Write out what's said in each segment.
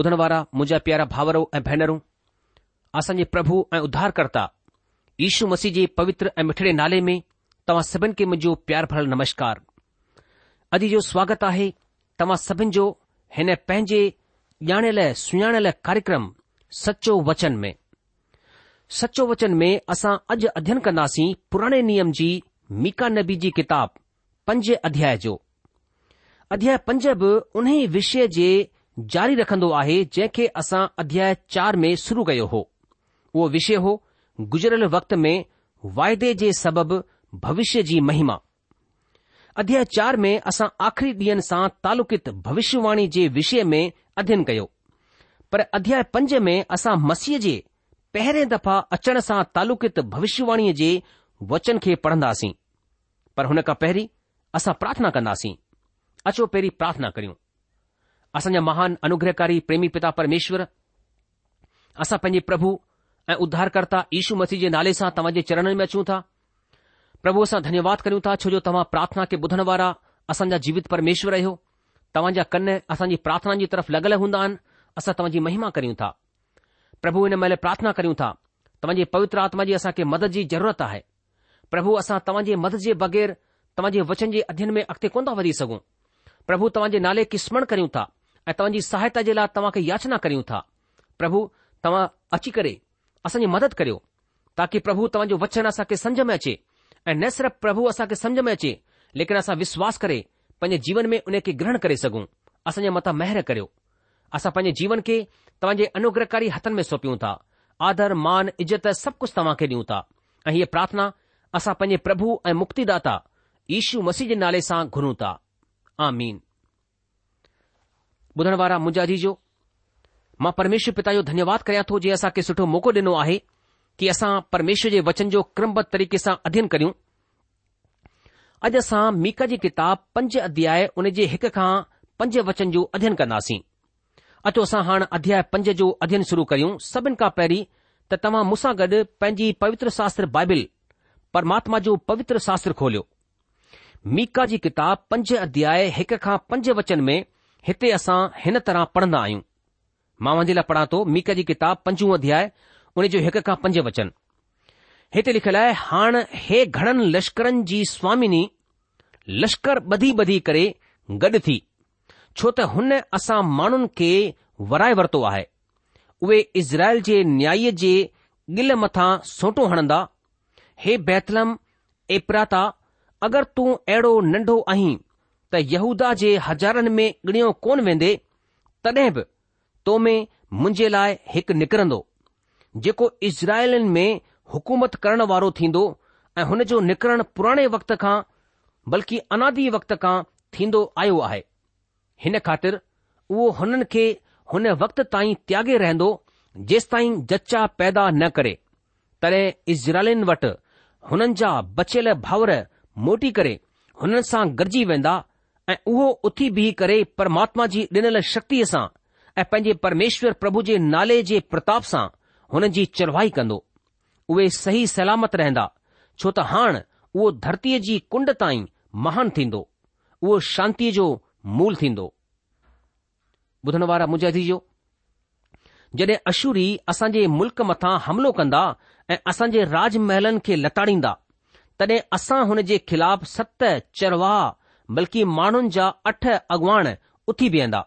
ॿुधण वारा मुंहिंजा प्यारा भाउरो ऐं भेनरूं असांजे प्रभु ऐं उधारकर्ता ईशू मसीह जे पवित्र ऐं मिठड़े नाले में तव्हां सभिनि खे मुंहिंजो प्यार भरियलु नमस्कार अॼु जो स्वागत आहे तव्हां सभिनि जो हिन पंहिंजे ॼाणियल सुञाणियल कार्यक्रम सचो वचन में सचो वचन में असां अॼु अध्यन कंदासीं पुराणे नियम जी मीका नबी जी किताब पंज अध्याय जो अध्याय पंज बि उन ई विषय जे जारी रखंदो आहे जंहिंखे असां अध्याय चार में शुरू कयो हो उहो विषय हो गुज़िरियल वक़्त में वाइदे जे सबबि भविष्य जी महिमा अध्याय चार में असां आख़िरी ॾींहनि सां तालुकित भविष्यवाणी जे विषय में अध्ययन कयो पर अध्याय पंज में असां मसीह जे पहिरें दफ़ा अचण सां तालुकित भविष्यवाणीअ जे वचन खे पढ़ंदासीं पर हुन खां पहिरीं असां प्रार्थना कंदासीं अचो पहिरीं प्रार्थना करियूं असांजा महान अनुग्रहकारी प्रेमी पिता परमेश्वर असां पंहिंजे प्रभु ऐं उद्धारकर्ता यशू मसीह जे नाले सां तव्हां जे चरणनि में अचूं था प्रभु असां धन्यवाद कयूं था छो जो तव्हां प्रार्थना के ॿुधण वारा असांजा जीवित परमेश्वर आहियो तव्हां जा कन असांजी प्रार्थना जी तरफ़ लगल हूंदा आहिनि असां तव्हां महिमा करियूं था प्रभु हिन महिल प्रार्थना करियूं था तव्हांजी पवित्र आत्मा जी असां मदद जी ज़रूरत आहे प्रभु असां तव्हां मदद जे बग़ैर तव्हां वचन जे अध्यन में अॻिते कोन था वधी सघूं प्रभु तव्हांजे नाले खे स्मरण करियूं था ऐं तव्हांजी सहायता जे लाइ तव्हां याचना करियूं था प्रभु तव्हां अची करे असांजी मदद करियो ताकी प्रभु तव्हांजो वचन असांखे सम्झ में अचे ऐ न सिर्फ़ु प्रभु असांखे सम्झ में अचे लेकिन असां विश्वास करे पंहिंजे जीवन में उनखे ग्रहण करे सघूं असांजे मथां महिर करियो असां पंहिंजे जीवन खे तव्हांजे अनुग्रहकारी हथनि में सौंपियूं था आदर मान इज़त सभु कुझु तव्हां ॾियूं था ऐं इहे प्रार्थना असां पंजे प्रभु ऐं मुक्तिदाता यीशू मसीह जे नाले सां घुरूं था ॿुधण वारा मुंझाजी जो मां परमेश्वर पिता जो धन्यवाद कयां थो जे असांखे सुठो मौक़ो ॾिनो आहे कि असां परमेश्वर जे वचन जो क्रमबद्ध तरीक़े सां अध्ययन करियूं अॼु असां मीका जी किताब पंज अध्याय उन जे हिक खां पंज वचन जो अध्ययन कंदासीं अचो असां हाणे अध्याय पंज जो अध्ययन शुरू करियूं सभिनि खां पहिरीं त तव्हां मूंसां गॾु पंहिंजी पवित्र शास्त्र बाइबिल परमात्मा जो पवित्र शास्त्र खोलियो मीका जी किताब पंज अध्याय हिक खां पंज वचन में हिते असां हिन तरह पढ़ंदा आहियूं मां वञे लाइ पढ़ा थो मीका जी किताब पंजूं अध्याय उन जो हिक खां पंज वचन हिते लिखियलु आहे हाणे हे घणनि लश्करनि जी स्वामिनी लश्कर ॿधी ॿधी करे गॾु थी छो त हुन असां माण्हुनि खे वराए वरितो आहे उहे इज़राइल जे न्याय जे गिल मथां सोटो हणंदा हे बैतलम एपराता अगरि तूं अहिड़ो नंढो आहीं त यहूदा जे हज़ारनि में ॻणियो कोन वेंदे तॾहिं बि तो में मुंहिंजे लाइ हिकु निकिरंदो जेको इज़राइलनि में हुकूमत करण वारो थींदो ऐं हुन जो निकरन पुराणे वक़्त खां बल्कि अनादी वक़्त खां थींदो आयो आहे हिन ख़ातिर उहो हुननि खे हुन वक़्त ताईं त्यागे रहंदो जेस ताईं जचा पैदा न करे तॾहिं इज़राइलनि वटि हुननि जा बचियल भाउर मोटी करे हुननि सां गॾिजी वेंदा ऐं उहो उथी बीह करे परमात्मा जी ॾिनल शक्तीअ सां ऐं पंहिंजे परमेश्वर प्रभु जे नाले जे प्रताप सां हुननि जी चरवाई कंदो उहे सही सलामत रहंदा छो त हाणे उहो धरतीअ जी कुंड ताईं महान थींदो उहो शांतीअ जो मूल थींदो ॿुधण वारा जो जॾहिं असूरी असांजे मुल्क़ मथां हमिलो कंदा ऐं असांजे राज महलनि खे लताड़ींदा तॾहिं असां हुन जे ख़िलाफ़ सत चरवाह बल्कि माण्हुनि जा अठ अॻुवाण उथी बीहंदा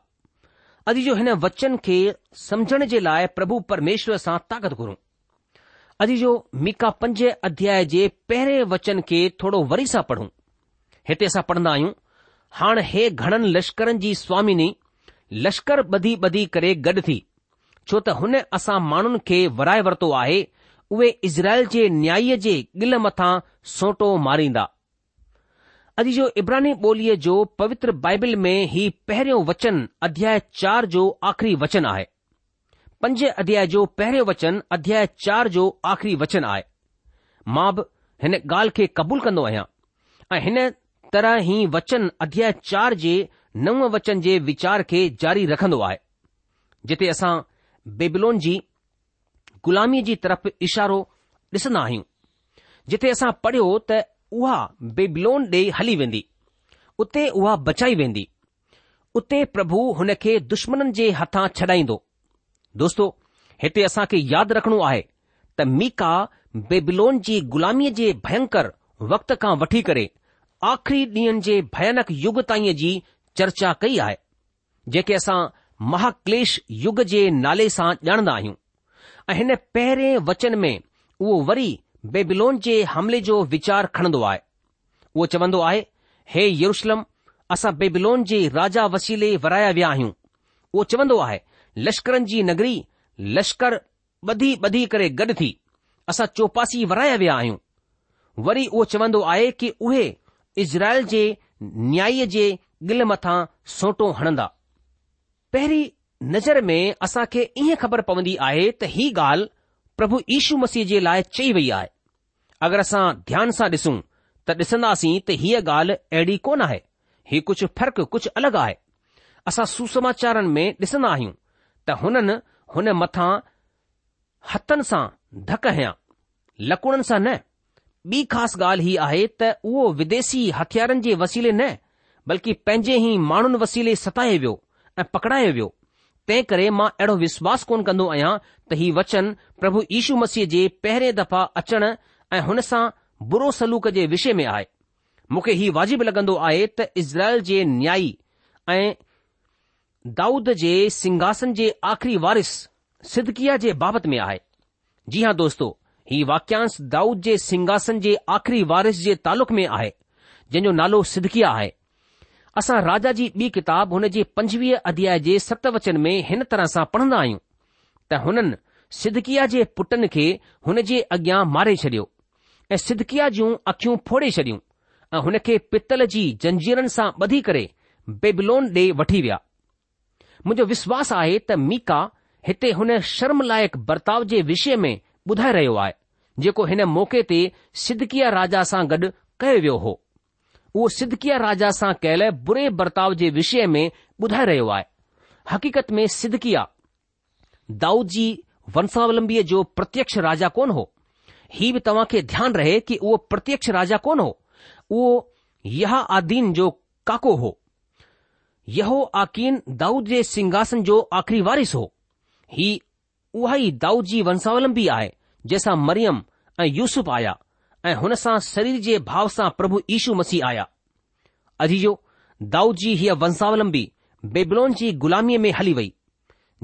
अॼु जो हिन वचन खे समझण जे लाइ प्रभु परमेश्वर सां ताक़त घुरूं अॼु जो मीका पंज अध्याय जे पहिरें वचन खे थोरो वरी सां पढ़ूं हिते असां पढ़ंदा आहियूं हाणे हे घणनि लश्करनि जी स्वामिनी लश्कर ॿधी ॿधी करे गॾु थी छो त हुन असां माण्हुनि खे वराए वरितो आहे उहे इज़राइल जे न्याय जे गिल मथां सोटो मारींदा अॼु जो इब्रानी ॿोलीअ जो पवित्र बाइबिल में ही पहिरियों वचन अध्याय चार जो आख़िरी वचन आहे पंज अध्याय जो पहिरियों वचन अध्याय चार जो आख़िरी वचन आहे मां बि हिन ॻाल्हि खे क़बूल कंदो आहियां ऐं हिन तरह ही वचन अध्याय चार जे नव वचन जे वीचार खे जारी रखंदो आहे जिते असां बेबिलोन जी ग़ुलामीअ जी तरफ़ इशारो ॾिसंदा आहियूं जिथे असां पढ़ियो त उहा बेबिलोन ॾे हली वेंदी उते उहा बचाई वेंदी उते प्रभु हुन खे दुश्मननि जे हथां छॾाईंदो दोस्तो हिते असां खे यादि रखणो आहे त मीका बेबिलोन जी ग़ुलामीअ जे भयंकर वक्त खां वठी करे आख़िरी ॾींहनि जे भयानक युग ताईं जी चर्चा कई आहे जेके असां महाक्लेश युग जे नाले सां ॼाणंदा आहियूं ऐं हिन पहिरें वचन में उहो वरी बेबिलोन जे हमले जो वीचार खणंदो आहे उहो चवंदो आहे हे यरुशलम असां बेबिलोन जे राजा वसीले वराया विया आहियूं उहो चवंदो आहे लश्करनि जी नगरी लश्कर ॿधी ॿधी करे गॾु थी असां चौपासी वराया विया आहियूं वरी उहो चवंदो आहे कि उहे इज़राइल जे न्या जे गिल मथां सोटो हणंदा पहिरीं नज़र में असां खे ईअं ख़बर पवंदी आहे त हीउ ॻाल्हि प्रभु ईशू मसीह जे लाइ चई वई आहे अगरि असां ध्यान सां ॾिसूं त ॾिसंदासीं त हीअ ॻाल्हि अहिड़ी कोन आहे हीउ कुझु फ़र्क़ु कुझु अलॻि आहे असां सुसमाचारनि में ॾिसंदा आहियूं त हुननि हुन मथां हथनि सां धक हयां लकुड़नि सां न ॿी ख़ासि ॻाल्हि हीअ आहे त उहो विदेशी हथियारनि जे वसीले न बल्कि पंहिंजे ई माण्हुनि वसीले सताए वियो ऐं पकड़ायो वियो तंहिं करे मां अहिड़ो विश्वास कोन कंदो आहियां त हीउ वचन प्रभु यीशू मसीह जे पहिरें दफ़ा अचण ऐं हुन सां बुरो सलूक जे विषय में आहे मूंखे हीउ वाजिबु लॻंदो आहे त इज़राइल जे न्याई ऐं दाऊद जे सिंघासन जे आख़िरी वारिस सिदकिया जे बाबति में आहे जी हां दोस्तो हीउ वाक्यांश दाऊद जे सिंघासन जे आख़िरी वारिस जे तालुक़ में आहे जंहिंजो नालो सिदकिया आहे असां राजा जी ॿी किताब हुन जे पंजवीह अध्याय जे सत वचन में हिन तरह सां पढ़ंदा आहियूं त हुननि सिदकिया जे पुटनि खे हुन जे अॻियां मारे छडि॒यो ऐं सिदकिया जूं अखियूं फोड़े छडि॒यूं ऐं हुन खे पितल जी जंजीरनि सां ॿधी करे बेबलोन ॾे वठी विया मुंहिंजो विश्वास आहे त मीका हिते हुन शर्म लाइक बर्ताव जे विषय में ॿुधाए रहियो आहे जेको हिन मौक़े ते सिदकिया राजा सां गॾु कयो वियो हो उहो सिदकिया राजा सां कयल बुरे बर्ताव जे विषय में ॿुधाए रहियो आहे हक़ीक़त में सिदकिया दाऊद जी वंशावलंबीअ जो प्रत्यक्ष राजा कोन हो ही बि तव्हां खे ध्यानु रहे कि उहो प्रत्यक्ष राजा कोन हो उहो यहा आदीन जो काको हो यहो आकीन दाऊद जे सिंघासन जो आख़िरी वारिस हो ही उहा ई दाऊद जी वंशावलंबी आहे जंहिंसां मरियम ऐं यूसुफ आया ऐं हुन सां शरीर जे भाव सां प्रभु ईशू मसीह आया अजीजो दाऊद जी हीअ वंशावलम्बी बेबलोन जी ग़ुलामीअ में हली वई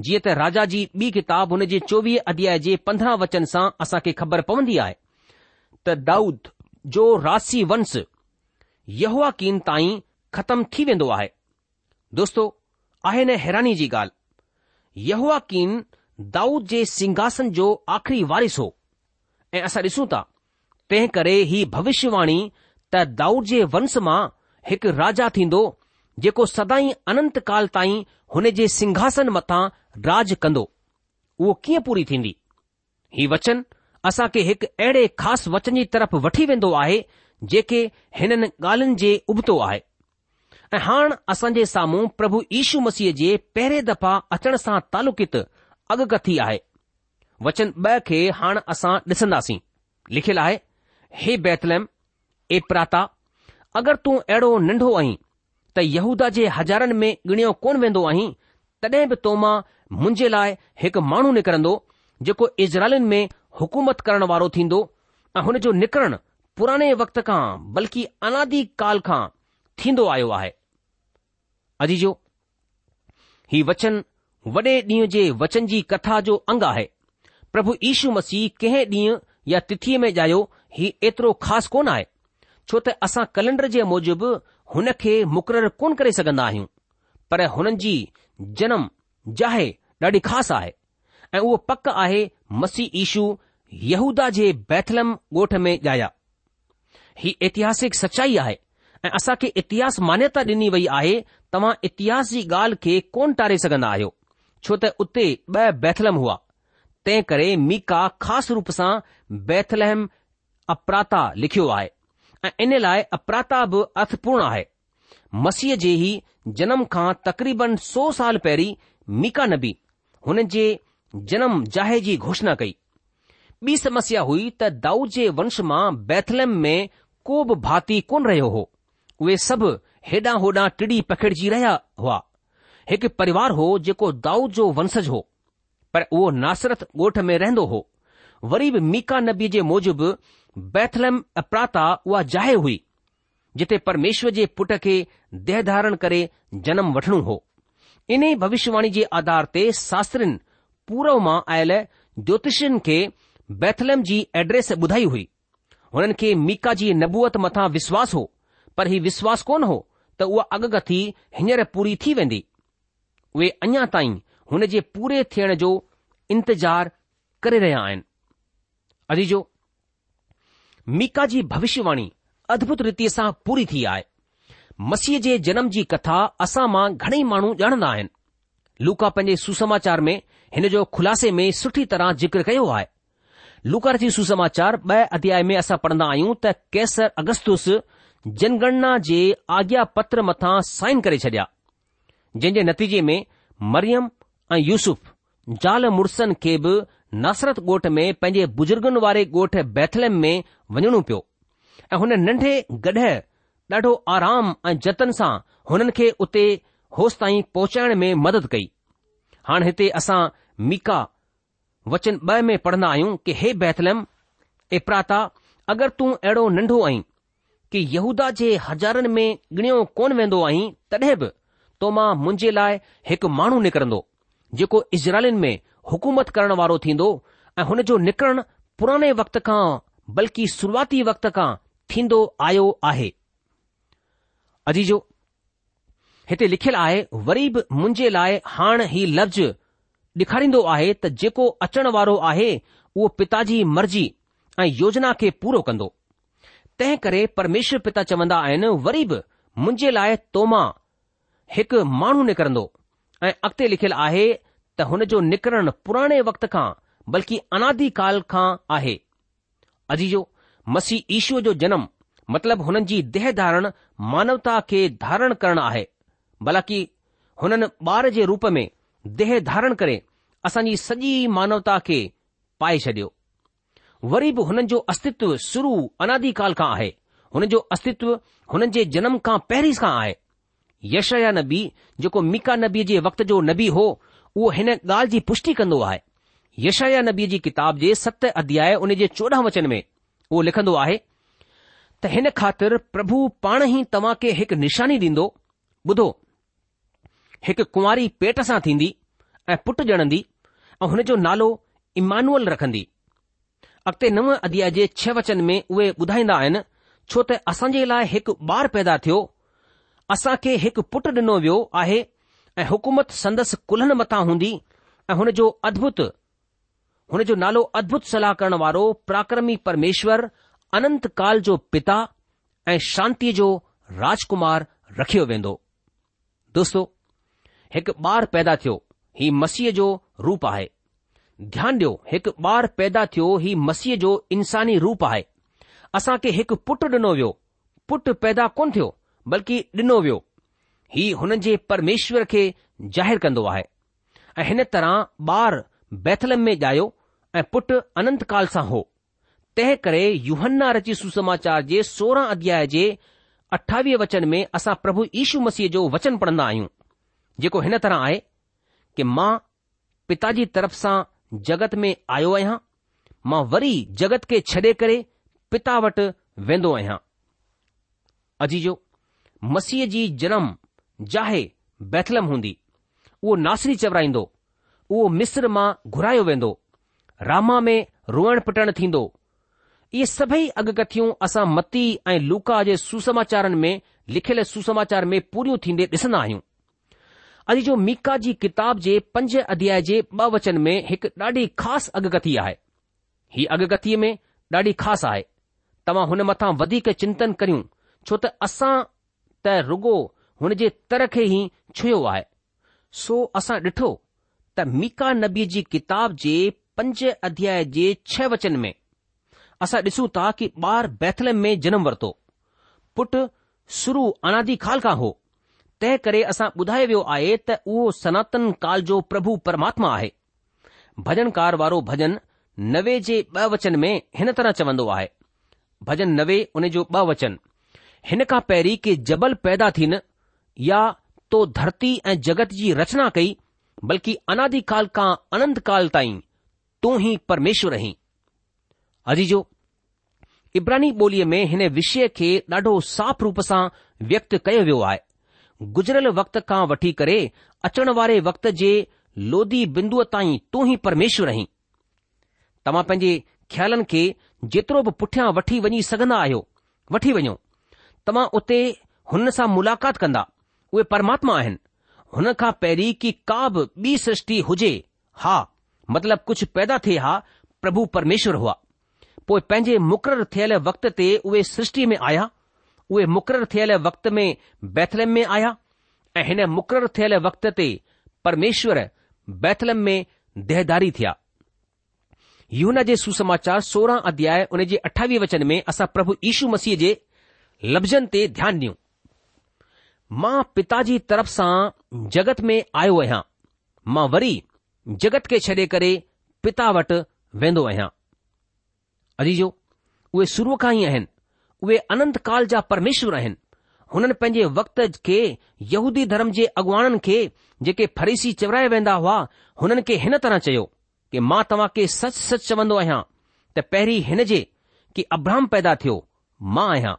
जीअं त राजा जी ॿी किताब हुन जे चोवीह अध्याय जे पंद्रहं वचन सां असां ख़बर पवंदी आहे त दाऊद जो रासी वंश यहवाकीन ताईं ख़त्म थी वेंदो आहे दोस्तो आहे न हैरानी जी ॻाल्हि यहूआ कीन दाऊद जे सिंघासन जो आख़िरी वारिसु हो ऐं असां डि॒सूं था तंहिं करे ही भविष्यवाणी त दाऊद जे वंश मां हिकु राजा थींदो जेको सदाई अनंत काल ताईं हुन जे सिंघासन मथां राज कंदो उहो कीअं पूरी थींदी ही वचन असां खे हिकु अहिड़े ख़ासि वचन जी तरफ़ वठी वेंदो आहे जेके हिननि ॻाल्हियुनि जे उबतो आहे ऐं हाणे असां जे साम्हूं प्रभु यीशू मसीह जे पहिरें दफ़ा अचण सां तालुकित अॻकथी आहे वचन ॿ खे हाणे असां ॾिसंदासीं लिखियलु आहे हे बैतलम ए प्राता अगरि तूं अहिड़ो नंढो आहीं त यहूदा जे हज़ारनि में गि॒णियो कोन वेंदो आहीं तॾहिं बि तो मां मुंहिंजे लाइ हिकु माण्हू निकिरंदो जेको इज़राइलिन में हुकूमत करण वारो थींदो ऐं हुन जो निकिरणु पुराणे वक़्त खां बल्कि अनादी काल खां थींदो आयो आहे अजीजो ही वचन वॾे ॾींहं जे वचन जी कथा जो अंग आहे प्रभु यीशू मसीह कंहिं ॾींहुं या तिथीअ में जायो, ही एतिरो ख़ासि कोन आहे छो त असां कॅलेंडर जे मूजिब हुन खे मुक़ररु कोन करे सघंदा आहियूं पर हुननि जी जनमु जाहे ॾाढी ख़ासि आहे ऐ उहो पक आहे मसी यीशू यहूदा जे बैथलम ॻोठ में ॼाया ही एतिहासिक सचाई आहे ऐं असां खे इतिहास मान्यता डि॒नी वई आहे तव्हां इतिहास जी ॻाल्हि खे कोन टारे सघन्दा आहियो छो त उते ब॒ बैथलम हुआ तंहिं करे मीका ख़ासि रूप सां बैथलहिम अपराता लिखियो आहे ऐं इन लाइ अप्राता बि अर्थपूर्ण आहे मसीह जे ई जनम खां तक़रीबन सौ साल पहिरीं मीका नबी हुन जे जनम जाहे घोषणा कई ॿी समस्या हुई त दाऊद जे वंश मां बैथलहिम में को बि भाती कोन रहियो हो उहे सभु हेॾां होॾां टिड़ी पखिड़िजी रहिया हुआ हिकु परिवार हो जेको दाऊद जो वंशज हो पर उहो नासरत ॻोठ में रहंदो हो वरी बि मीका नबी जे मूजिबि बैथलम अप्राता उहा जाहि हुई जिथे परमेश्वर जे पुट खे देह धारण करे जनम वठणो हो इन्हे भविष्यवाणी जे आधार ते शास्त्रिन पूरव मां आयल ज्योतिषनि खे बैथलम जी एड्रेस ॿुधाई हुई हुननि खे मीका जी नबूअत मथां विश्वास हो पर हीउ विश्वास कोन हो त उहा अॻकथी हींअर पूरी थी वेंदी उहे अञा ताईं हुन जे पूरे थियण जो इंतज़ार करे रहिया आहिनि अजीजो मीका जी भविष्यवाणी अद्भुत रीति सां पूरी थी आहे मसीह जे जनम जी कथा असां मां घणेई माण्हू ॼाणंदा आहिनि लूका पंहिंजे सुसमाचार में हिन जो खुलासे में सुठी तरह ज़िक्र कयो आहे लूकार्थी सुसमाचार ॿ अध्याय में असां पढ़ंदा आहियूं त कैसर अगस्तुस जनगणना जे आज्ञा पत्र मथां साइन करे छॾिया जंहिंजे नतीजे में मरियम ऐं यूसुफ़ ज़ाल मुड़सनि खे बि नसरत ॻोठ में पंहिंजे बुजुर्गनि वारे ॻोठ बैथलम में वञणो पियो ऐं हुन नंढे गॾह ॾाढो आराम ऐं जतन सां हुननि खे उते होसि ताईं पहुचाइण में मदद कई हाणे हिते असां मीका वचन ॿ में पढ़ंदा आहियूं कि हे बैथलम एप्राता अगरि तूं अहिड़ो नंढो आहीं कि यहूदा जे हज़ारनि में गिणियो कोन वेंदो आहीं तॾहिं बि तो मां मुंहिंजे लाइ हिकु माण्हू निकरंदो जेको इज़राइलिन में हुकूमत करण वारो थींदो ऐं हुन जो निकरणु पुराणे वक़्त खां बल्कि शुरूआती वक़्त खां थींदो आयो आहे अजी हिते लिखियलु आहे वरी बि मुंहिंजे लाइ हाण ही लफ़्ज़ ॾेखारींदो आहे त जेको अचण वारो आहे उहो पिता जी मर्ज़ी ऐं योजना खे पूरो कंदो तंहिं करे परमेश्वर पिता चवंदा आहिनि वरी बि मुंहिंजे लाइ तोमा हिकु माण्हू निकरंदो ऐं अॻिते लिखियलु आहे त हुन जो निकिरणु पुराणे वक़्त खां बल्कि अनादी काल खां आहे अजीजो मसीह ईशूअ जो जनम मतिलब हुननि जी देह धारणु मानवता खे धारण करणु आहे बालाकि हुननि ॿार जे रूप में देह धारण करे असांजी सॼी मानवता खे पाए छडि॒यो वरी बि हुननि जो अस्तित्व शुरु अनाधिकाल खां आहे हुन जो अस्तित्व हुननि जे जनम खां पहिरीं सां आहे यशया नबी जेको मिका नबी जे वक़्त जो नबी हो उहो हिन ॻाल्हि जी पुष्टि कंदो आहे यशया नबी जी किताब जे सत अध्याय उन जे चोॾहं वचन में उहो लिखंदो आहे त हिन ख़ातिर प्रभु पाण ई तव्हां खे हिकु निशानी ॾींदो ॿुधो हिकु कुंवारी पेट सां थींदी ऐं पुटु ॼणंदी ऐं हुन जो नालो इमानुअल रखंदी अॻिते नव अध्याय जे छह वचन में उहे ॿुधाईंदा आहिनि छो त असांजे लाइ हिकु ॿारु पैदा थियो असां खे हिकु पुटु डि॒नो वियो आहे ऐं हुकूमत संदसि कुल्हन मथां हूंदी ऐं हुन जो अदभुत हुन जो नालो अद्भुत सलाह करण वारो पराक्रमी परमेश्वर अनंत काल जो पिता ऐं शांतीअ जो राजकुमार रखियो वेंदो दोस्तो हिकु ॿार पैदा थियो ही मसीह जो रूप आहे ध्यानु ॾियो हिकु ॿारु पैदा थियो ही मसीह जो इंसानी रूप आहे असां खे हिकु पुटु डि॒नो वियो पुट पैदा कोन थियो बल्कि ॾिनो वियो हीउ हुननि जे परमेश्वर खे ज़ाहिरु कंदो आहे ऐं हिन तरह ॿार बैथलम में ॻायो ऐं पुटु अनंत काल सां हो तंहिं करे युहन्नारची सुसमाचार जे सोरहं अध्याय जे अठावीह वचन में असां प्रभु ईशू मसीह जो वचन पढ़न्दा आहियूं जेको हिन तरह आहे कि मां पिता जी तरफ़ सां जगत में आयो आहियां मां वरी जगत खे छ्ॾे करे पिता वटि वेंदो आहियां अजीजो मसीह जी जनम जाहे बैथलम हूंदी उहो नासरी चवराईंदो उहो मिस्र मां घुरायो वेंदो रामा में रोअण पिटण थींदो इहे सभई अगकथियूं असां मती ऐं लूका जे सुसमाचारनि में लिखियल सुसमाचार में पूरियूं थींदे ॾिसंदा आहियूं अॼु जो मीका जी किताब जे पंज अध्याय जे वचन में हिकु ॾाढी ख़ासि अगकथी आहे हीअ अगकथीअ में ॾाढी ख़ासि आहे तव्हां हुन मथां वधीक चिंतन करियूं छो त असां त रुगो हुन जे तर खे ई छुयो आहे सो असां डि॒ठो त मीका नबी जी किताब जे पंज अध्याय जे छह वचन में असां ॾिसूं था कि ॿारु बैथलम में जनमु वरितो पुटु सुरू अनादी खाल खां हो तंहिं करे असां ॿुधायो वियो आहे त उहो सनातन काल जो प्रभु परमात्मा आहे भजन वारो भजन नवे जे बचन में हिन तरह चवंदो आहे भजन नवे हुन जो वचन हिन खां पहिरीं के जबल पैदा थियनि या तो धरती ऐं जगत जी रचना कई बल्कि अनादी काल खां अनंत काल ताईं तूं ई परमेश्वर रहीं अजीजो इब्रानी ॿोलीअ में हिन विषय खे ॾाढो साफ़ रूप सां व्यक्त कयो वियो आहे गुज़रियल वक़्त खां वठी करे अचण वारे वक़्त जे लोधी बिंदुअ ताईं तूं ई परमेश्वर आहीं तव्हां पंहिंजे ख़्यालनि खे जेतिरो बि पुठियां वठी वञी सघन्दा आहियो वठी वञो तव्हां उते हुन सां मुलाक़ात कंदा उहे परमात्मा आहिनि हुन खां पहिरीं की का बि ॿी सृष्टि हुजे हा मतिलब कुझु पैदा थिए हा प्रभु परमेश्वर हुआ पोइ पंहिंजे मुक़ररु थियल वक़्त ते उहे सृष्टि में आया उहे मुक़ररु थियल वक़्त में बैथलम में आया ऐं हिन मुक़ररु थियल वक़्त ते परमेश्वर बैथलम में देहदारी थिया यून जे सुसमाचार सोरहं अध्याय उन जे अठावीह वचन में असां प्रभु यीशू मसीह जे लफ़्ज़नि ते ध्यानु ॾियूं मां पिता जी तरफ़ सां जगत में आयो आहियां मां वरी जगत खे छॾे करे पिता वटि वेंदो आहियां अजीजो उहे शुरूअ खां ई आहिनि उहे अनंत काल जा परमेश्वर आहिनि हुननि पंहिंजे वक़्त खे यहूदी धर्म जे अॻुवाणनि खे जेके फरीसी चवराए वेंदा हुआ हुननि खे हिन तरह चयो कि मां तव्हां खे सच सच चवंदो आहियां त पहिरीं हिन जे की अभ्राम पैदा थियो मां आहियां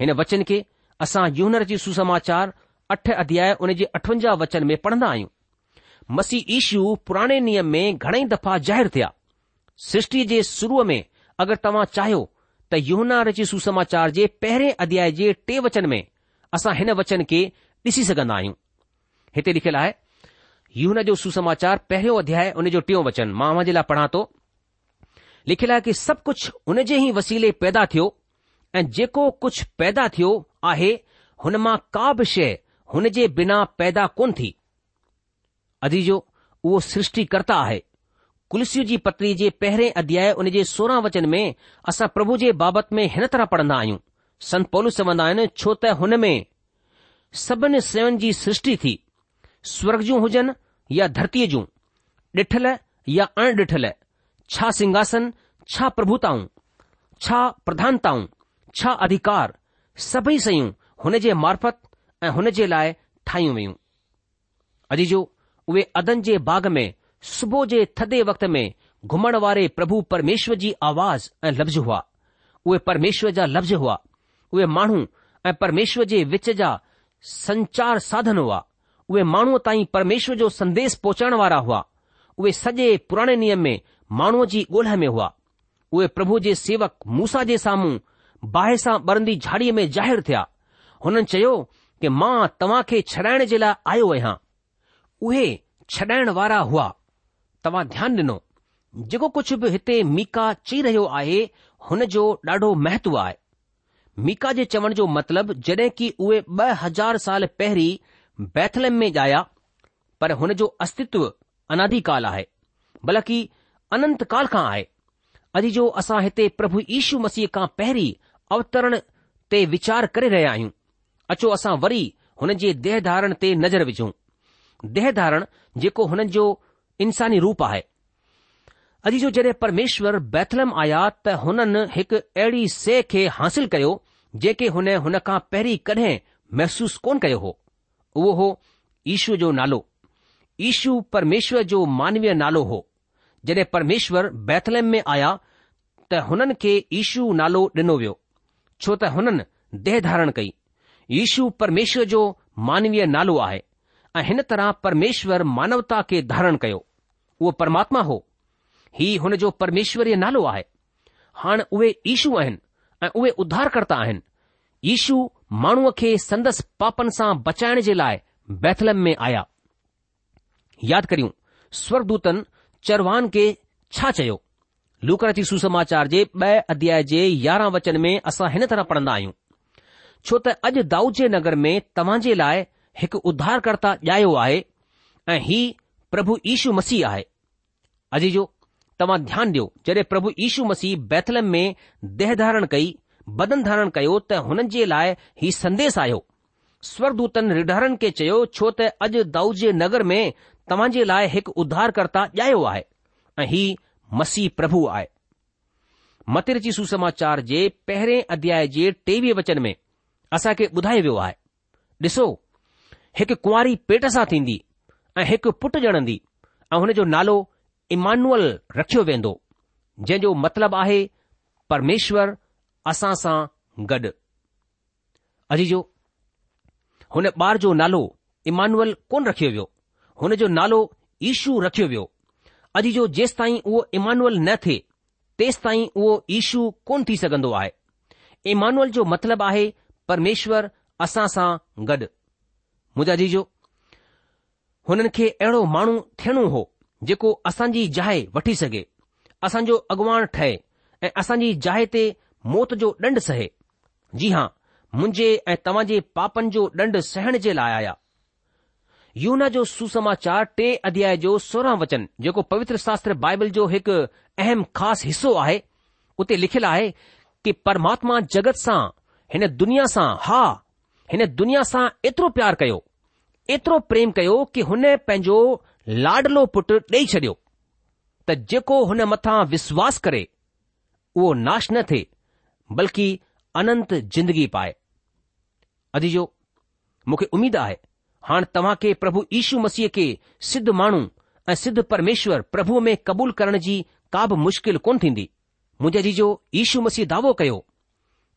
हिन वचन खे असां यूनर जी सुसमाचार अठ अध्याय उन जे अठवंजाह वचन में पढ़ंदा आहियूं मसीह ईशू पुराणे नियम में घणई दफ़ा ज़ाहिर थिया सृष्टि जे शुरूअ में अगरि तव्हां चाहियो त यूहनार जी सुसमाचार जे पहिरें अध्याय जे टे वचन में असां हिन वचन खे ॾिसी सघंदा आहियूं हिते लिखियलु आहे यून जो सुसमाचार पहिरियों अध्याय जो टियों वचन मां उन जे लाइ पढ़ा थो लिखियलु आहे कि सभु कुझु उन जे ई वसीले पैदा थियो ऐं जेको कुझु पैदा थियो आहे हुन मां का बि शे हुन जे बिना पैदा कोन्ह थी अदीजो उहो सृष्टिकर्ता आहे कुलसीअ जी पत्री जे पहिरें अध्याय हुन जे सोरहं वचन में असां प्रभु जे बाबति में हिन तरह पढ़ंदा आहियूं संत पौलूस चवन्दा आहिनि छो त हुन में सभिनी सेवनि जी सृष्टि थी स्वर्ग जूं हुजनि या धरतीअ जूं ॾिठल या अण छा सिंघासन छा प्रभुताऊं छा છા અધિકાર સભઈ સયું હનેજે મારફત હનેજે લાય ઠાઈઓ વેયુ અજી જો ઓએ અધનજે બાગ મે સુબોજે થદે વખત મે ઘુમણ વારે પ્રભુ પરમેશ્વજી आवाज અ લબ્ઝ હુઆ ઓએ પરમેશ્વરજા લબ્ઝ હુઆ ઓએ માણુ અ પરમેશ્વરજે وچજા સંચાર સાધન હુઆ ઓએ માણુ તાઈ પરમેશ્વર જો સંદેશ પહોંચણ વારા હુઆ ઓએ સજે પુરાણે નિયમ મે માણુજી ગોલહ મે હુઆ ઓએ પ્રભુજે સેવક મૂસાજે સામું बाहि सां ॿरंदी झाड़ीअ में ज़ाहिरु थिया हुननि चयो कि मां तव्हां खे छॾाइण जे लाइ आयो आहियां उहे छॾाइण वारा हुआ तव्हां ध्यानु ॾिनो जेको कुझु बि हिते मिका चई रहियो आहे हुन जो ॾाढो महत्व आहे मिका जे चवण जो मतिलबु जॾहिं की उहे ॿ हज़ार साल पहिरीं बैथलम में ॻाया पर हुन जो अस्तित्व अनाधिकाल आहे बल्कि अनंत काल खां आहे अॼु जो असां हिते प्रभु यीशू मसीह खां पहिरीं अवतरण ते वीचार करे रहिया आहियूं अचो असां वरी हुन जे देह धारण ते नज़र विझूं देह धारण जेको हुननि जो इंसानी रूप आहे अॼु जो जॾहिं परमेश्वर बैथलम आया त हुननि हिकु अहिड़ी से खे हासिल कयो जेके हुन हुन खां पहिरीं कॾहिं महसूस कोन कयो हो उहो हो ईशू जो नालो ईशू परमेश्वर जो मानवीय नालो हो जॾहिं परमेश्वर बैथलम में आया त हुननि खे ईशू नालो ॾिनो वियो छो त हुननि देह धारण कई यीशू परमेश्वर जो मानवीय नालो आहे ऐं हिन तरह परमेश्वर मानवता खे धारण कयो उहो परमात्मा हो ही हुन जो परमेश्वरीय नालो आहे हाणे उहे ईशू आहिनि ऐं उहे उधारकर्ता आहिनि यीशू माण्हूअ खे संदसि पापनि सां बचाइण जे लाइ बैथलम में आया यादि करियूं स्वर्गदूतन चरवान खे छा चयो लूकर थी सुसमाचार जे ॿ अध्याय जे यारहां वचन में असां हिन तरह पढ़ंदा आहियूं छो त अॼु दाऊद जे नगर में तव्हां जे लाइ हिकु उधार ॼायो आहे ऐं ही प्रभु इशू मसीह आहे अजी जो तव्हां ध्यानु ॾियो जॾहिं प्रभु यीशू मसीह बैथलम में देह धारण कई बदन धारण कयो त हुननि जे लाइ ही संदेस आयो स्वरदूतन निर्धारन खे चयो छो त अॼु दाऊद जे नगर में तव्हांजे लाइ हिकु उधार ॼायो आहे ऐं मसीह प्रभु आहे जी सुसमाचार जे पहिरें अध्याय जे टेवीह वचन में असांखे ॿुधायो वियो आहे ॾिसो हिकु कुंवारी पेट सां थींदी ऐं हिकु पुटु ॼणंदी ऐं हुन जो नालो इमानुअल रखियो वेंदो जंहिं जो मतिलबु आहे परमेश्वर असां सां गॾु अजीजो हुन ॿार जो नालो इमानुअल कोन रखियो वियो हुन जो नालो ईशू रखियो वियो अॼु जो जेसि ताईं उहो इमानुअल न थिए तेसि ताईं उहो ईशू कोन थी सघंदो आहे इमानुअल जो मतिलबु आहे परमेश्वर असां सां गॾु मुंहिंजा जी हुननि खे अहिड़ो माण्हू थियणो हो जेको असांजी जाइ वठी सघे असांजो अॻुवाण ठहे ऐं असांजी जाइ ते मौत जो ॾंड सहे जी हां मुंहिंजे ऐं तव्हां जे पापनि जो ॾंड सहण जे लाइ आया यूना जो सुसमाचार टे अध्याय जो सोरहं वचन जेको पवित्र शास्त्र बाइबल जो हिकु अहम ख़ासि हिसो आहे उते लिखियलु आहे कि परमात्मा जगत सां हिन दुनिया सां हा हिन दुनिया सां एतिरो प्यारु कयो एतिरो प्रेम कयो कि हुन पंहिंजो लाडलो पुटु ॾेई छॾियो त जेको हुन मथां विश्वास करे उहो नाश न थे बल्कि अनंत जिंदगी पाए अदीजो मूंखे उमेदु आहे हाणे खे प्रभु यीशू मसीह खे सिद्ध माण्हू ऐं सिद्ध परमेश्वर प्रभु में क़बूल करण जी का बि मुश्किल कोन थींदी मुंहिंजे जीजो यशू मसीह दावो कयो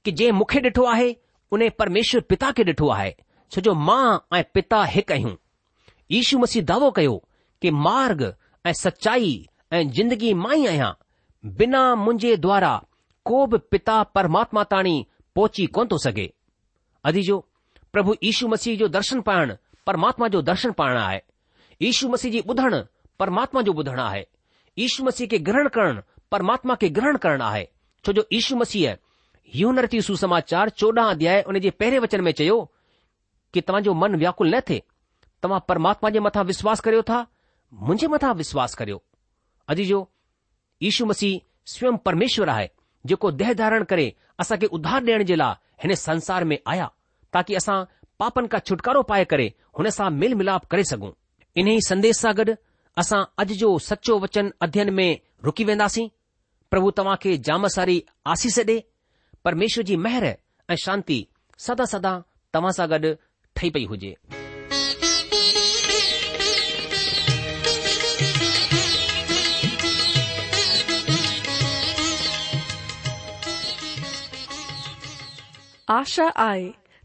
कि जे मूंखे ॾिठो आहे उन परमेश्वर पिता खे ॾिठो आहे छो जो मां ऐं पिता हिकु आहियूं इशू मसीह दावो कयो कि मार्ग ऐं सचाई ऐं जिंदगी मां ई आहियां बिना मुंहिंजे द्वारा को बि पिता परमात्मा ताणी पहुची कोन थो सघे अजीजो प्रभु यीशू मसीह जो दर्शन पाइणु परमात्मा जो दर्शन पारणु आहे यशू मसीह जी ॿुधणु परमात्मा जो ॿुधणु आहे ईशू मसीह खे ग्रहण करणु परमात्मा खे ग्रहण करणु आहे छो जो यीशू मसीह यूनरती सुसमाचार चोॾहं अध्याय उन जे पहिरें वचन में चयो कि तव्हांजो मन व्याकुल न थिए तव्हां परमात्मा जे मथां विश्वास करियो था मुंहिंजे मथां विश्वास करियो अॼु जो यशु मसीह स्वयं परमेश्वर आहे जेको देह धारण करे असांखे उधार ॾियण जे लाइ हिन संसार में आया ताकी असां पापन का छुटकारो पाए करे हुन सां मेल मिलाप करे सघूं इन ई संदेश सां गॾु असां अॼु जो सचो वचन अध्ययन में रुकी वेंदासीं प्रभु तव्हां खे जाम सारी आसीस ॾे परमेश्वर जी मेहर ऐं शांती सदा सदा तव्हां सां गॾु ठही पई हुजे आशा आए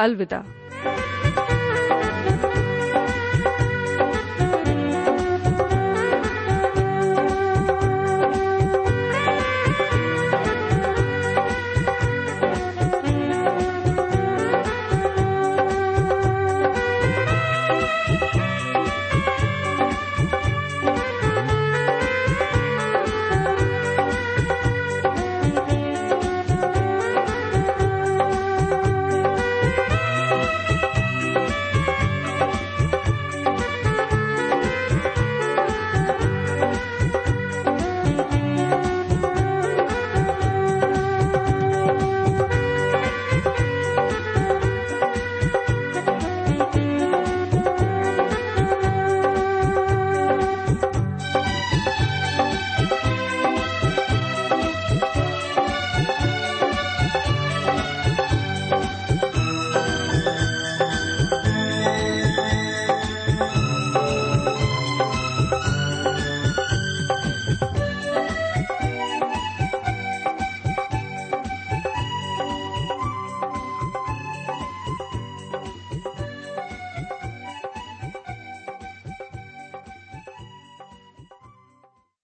अल्दा